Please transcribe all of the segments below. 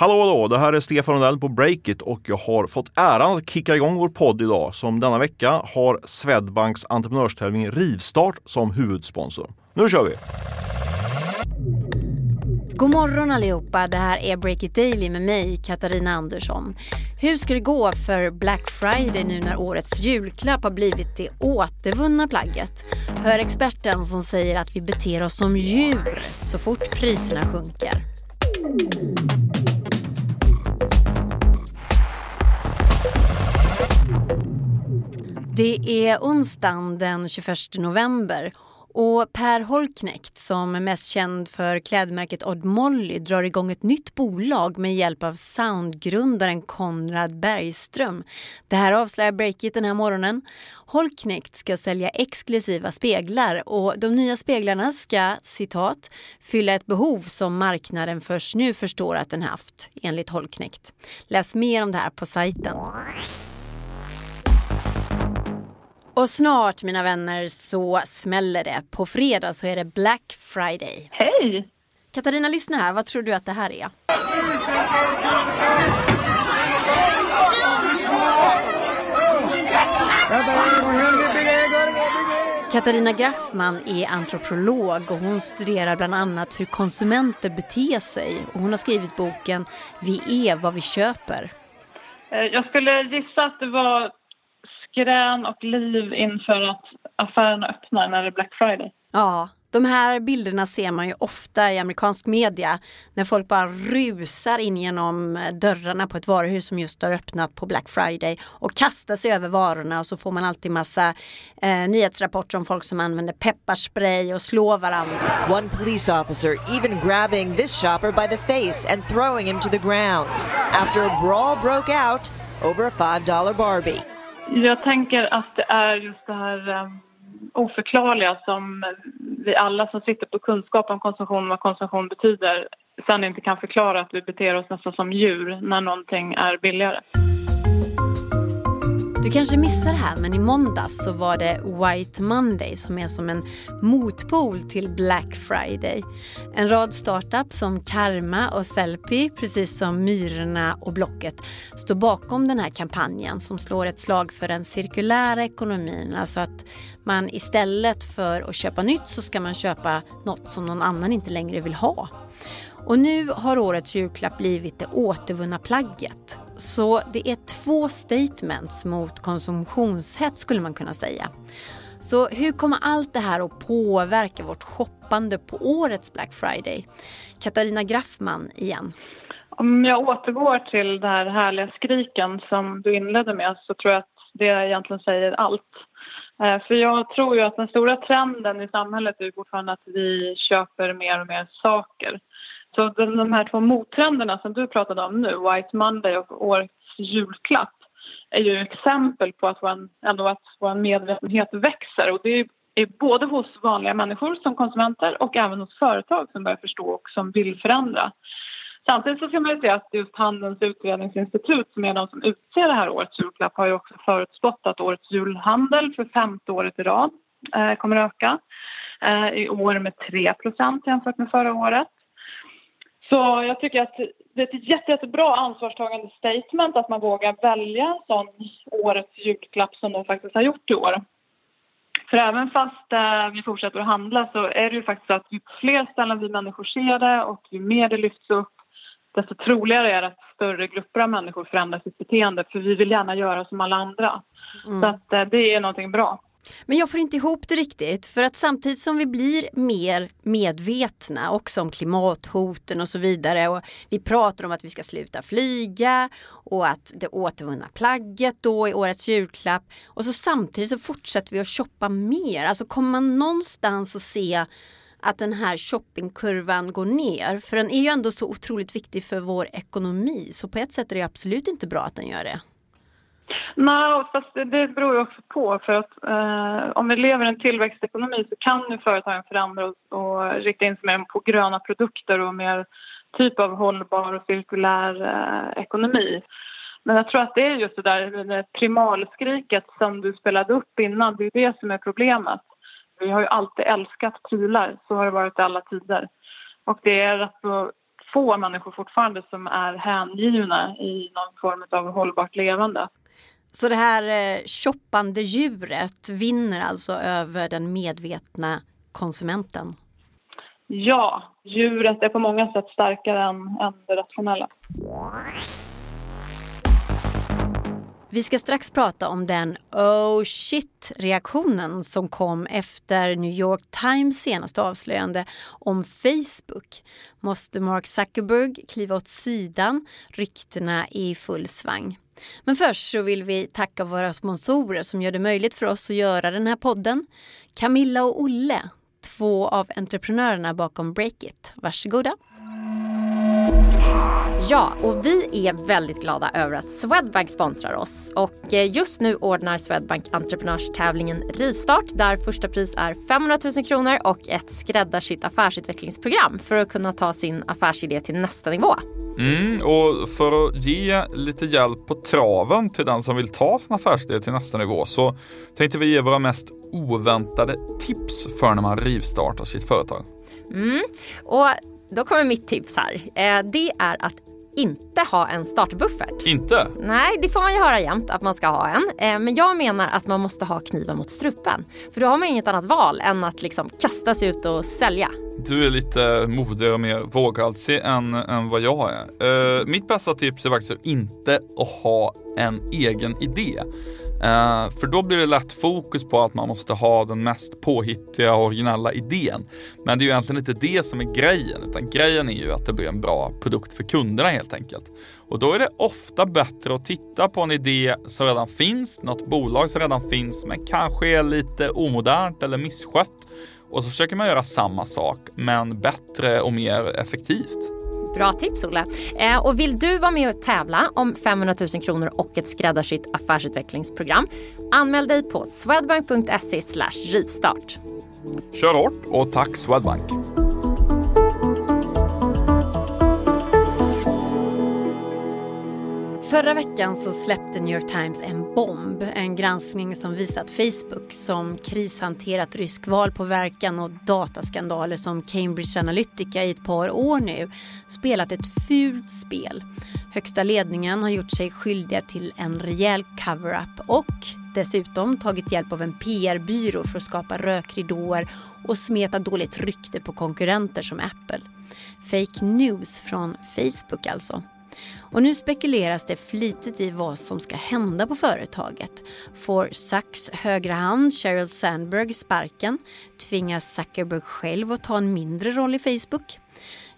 Hallå hallå, det här är Stefan Rundell på Breakit och jag har fått äran att kicka igång vår podd idag som denna vecka har Swedbanks entreprenörstävling Rivstart som huvudsponsor. Nu kör vi! God morgon allihopa, det här är Breakit Daily med mig, Katarina Andersson. Hur ska det gå för Black Friday nu när årets julklapp har blivit det återvunna plagget? Hör experten som säger att vi beter oss som djur så fort priserna sjunker. Det är onsdagen den 21 november och Per Holknekt som är mest känd för klädmärket Odd Molly drar igång ett nytt bolag med hjälp av Soundgrundaren Konrad Bergström. Det här avslöjar Breakit den här morgonen. Holknekt ska sälja exklusiva speglar och de nya speglarna ska, citat, fylla ett behov som marknaden först nu förstår att den haft, enligt Holknekt. Läs mer om det här på sajten. Och snart mina vänner så smäller det. På fredag så är det Black Friday. Hej! Katarina, lyssna här. Vad tror du att det här är? Katarina Graffman är antropolog och hon studerar bland annat hur konsumenter beter sig. Och hon har skrivit boken Vi är vad vi köper. Eh, jag skulle gissa att det var skrän och liv inför att affärerna öppnar när det är Black Friday. Ja, de här bilderna ser man ju ofta i amerikansk media när folk bara rusar in genom dörrarna på ett varuhus som just har öppnat på Black Friday och kastar sig över varorna och så får man alltid massa eh, nyhetsrapporter om folk som använder pepparspray och slår varandra. One police officer even grabbing this shopper by the face and throwing him to the ground after a brawl broke out over a $5 Barbie. Jag tänker att det är just det här um, oförklarliga som vi alla som sitter på kunskap om konsumtion och vad konsumtion betyder sen inte kan förklara att vi beter oss nästan som djur när någonting är billigare. Du kanske missar det här men i måndags så var det White Monday som är som en motpol till Black Friday. En rad startups som Karma och Sellpy, precis som Myrorna och Blocket, står bakom den här kampanjen som slår ett slag för den cirkulära ekonomin. Alltså att man istället för att köpa nytt så ska man köpa något som någon annan inte längre vill ha. Och nu har årets julklapp blivit det återvunna plagget. Så det är två statements mot konsumtionshets skulle man kunna säga. Så hur kommer allt det här att påverka vårt shoppande på årets Black Friday? Katarina Graffman igen. Om jag återgår till den här härliga skriken som du inledde med så tror jag att det egentligen säger allt. Eh, för jag tror ju att den stora trenden i samhället är fortfarande att vi köper mer och mer saker. Så de, de här två mottrenderna som du pratade om nu, White Monday och årets julklapp är ju exempel på att vår, ändå att vår medvetenhet växer. Och det är både hos vanliga människor som konsumenter och även hos företag som börjar förstå och som vill förändra. Samtidigt så ska man ju säga att just Handelns utredningsinstitut som är de som utser det här årets julklapp har ju också förutspått att årets julhandel för femte året i rad eh, kommer att öka. Eh, I år med 3% jämfört med förra året. Så jag tycker att det är ett jätte, jättebra ansvarstagande statement att man vågar välja en sån årets julklapp som de faktiskt har gjort i år. För även fast eh, vi fortsätter att handla så är det ju faktiskt att ju fler ställen vi människor ser det och ju mer det lyfts upp desto troligare är det att större grupper av människor förändrar sitt beteende för vi vill gärna göra som alla andra. Mm. Så att eh, det är någonting bra. Men jag får inte ihop det riktigt för att samtidigt som vi blir mer medvetna också om klimathoten och så vidare och vi pratar om att vi ska sluta flyga och att det återvunna plagget då är årets julklapp och så samtidigt så fortsätter vi att shoppa mer. Alltså kommer man någonstans att se att den här shoppingkurvan går ner för den är ju ändå så otroligt viktig för vår ekonomi så på ett sätt är det absolut inte bra att den gör det. Nej, fast det, det beror ju också på. För att eh, om vi lever i en tillväxtekonomi så kan ju företagen förändra och, och rikta in sig mer på gröna produkter och mer typ av hållbar och cirkulär eh, ekonomi. Men jag tror att det är just det där det primalskriket som du spelade upp innan, det är det som är problemet. Vi har ju alltid älskat prylar, så har det varit i alla tider. Och det är rätt så få människor fortfarande som är hängivna i någon form av hållbart levande. Så det här eh, shoppande djuret vinner alltså över den medvetna konsumenten? Ja, djuret är på många sätt starkare än, än det rationella. Vi ska strax prata om den oh shit-reaktionen som kom efter New York Times senaste avslöjande om Facebook. Måste Mark Zuckerberg kliva åt sidan? Ryktena är i full svang. Men först så vill vi tacka våra sponsorer som gör det möjligt för oss att göra den här podden. Camilla och Olle, två av entreprenörerna bakom Breakit. Varsågoda. Ja, och vi är väldigt glada över att Swedbank sponsrar oss. Och eh, just nu ordnar Swedbank entreprenörstävlingen Rivstart där första pris är 500 000 kronor och ett skräddarsytt affärsutvecklingsprogram för att kunna ta sin affärsidé till nästa nivå. Mm, och för att ge lite hjälp på traven till den som vill ta sin affärsidé till nästa nivå så tänkte vi ge våra mest oväntade tips för när man rivstartar sitt företag. Mm, och då kommer mitt tips här. Eh, det är att inte ha en startbuffert. Inte? Nej, det får man ju höra jämt att man ska ha en. Eh, men jag menar att man måste ha kniven mot strupen. För då har man inget annat val än att liksom kasta sig ut och sälja. Du är lite modigare och mer våghalsig än, än vad jag är. Uh, mitt bästa tips är faktiskt inte att ha en egen idé. Eh, för då blir det lätt fokus på att man måste ha den mest påhittiga och originella idén. Men det är ju egentligen inte det som är grejen, utan grejen är ju att det blir en bra produkt för kunderna helt enkelt. Och då är det ofta bättre att titta på en idé som redan finns, något bolag som redan finns, men kanske är lite omodernt eller misskött. Och så försöker man göra samma sak, men bättre och mer effektivt. Bra tips Olle. Eh, och vill du vara med och tävla om 500 000 kronor och ett skräddarsytt affärsutvecklingsprogram? Anmäl dig på swedbank.se rivstart. Kör hårt och tack Swedbank. Förra veckan så släppte New York Times en bomb. En granskning som visat Facebook som krishanterat rysk valpåverkan och dataskandaler som Cambridge Analytica i ett par år nu spelat ett fult spel. Högsta ledningen har gjort sig skyldiga till en rejäl cover-up och dessutom tagit hjälp av en PR-byrå för att skapa rökridåer och smeta dåligt rykte på konkurrenter som Apple. Fake news från Facebook alltså. Och nu spekuleras det flitigt i vad som ska hända på företaget. Får Sachs högra hand, Sheryl Sandberg, sparken? Tvingas Zuckerberg själv att ta en mindre roll i Facebook?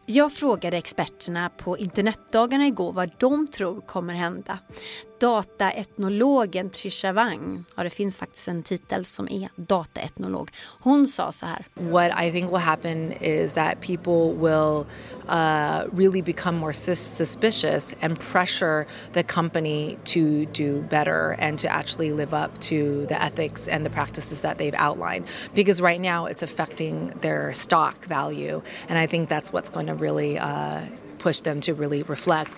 Jag frågade experterna på internetdagarna igår vad de tror kommer hända. Dataetnologen Trisha Wang, ja det finns faktiskt en titel som är dataetnolog. Hon sa så här. What I think will happen is that people will uh, really become more suspicious and pressure the company to do better and to actually live up to the ethics and the practices that they've outlined. Because right now it's affecting their stock value and I think that's what's going to really uh, push them to really reflect.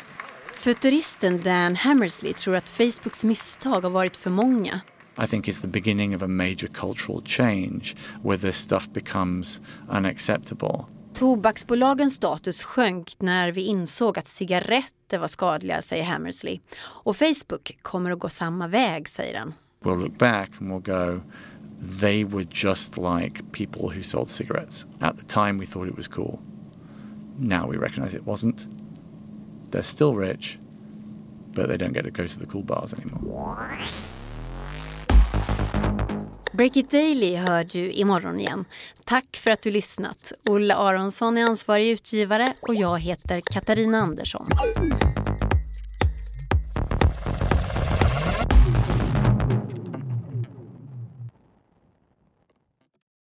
Futuristen Dan Hammersley tror att Facebooks misstag har varit för många. I think is the beginning of a major cultural change where this stuff becomes unacceptable. Tobaksbolagens status sjönk när vi insåg att cigaretter var skadliga, säger Hammersley. Och Facebook kommer att gå samma väg, säger han. We'll look back and we'll go they were just like people who sold cigarettes. At the time we thought it was cool. Now we recognize it wasn't. They're still rich, but they don't get to go to the cool bars anymore. Break It Daily hör du imorgon igen. Tack för att du lyssnat. Olle Aronsson är ansvarig utgivare och jag heter Katarina Andersson.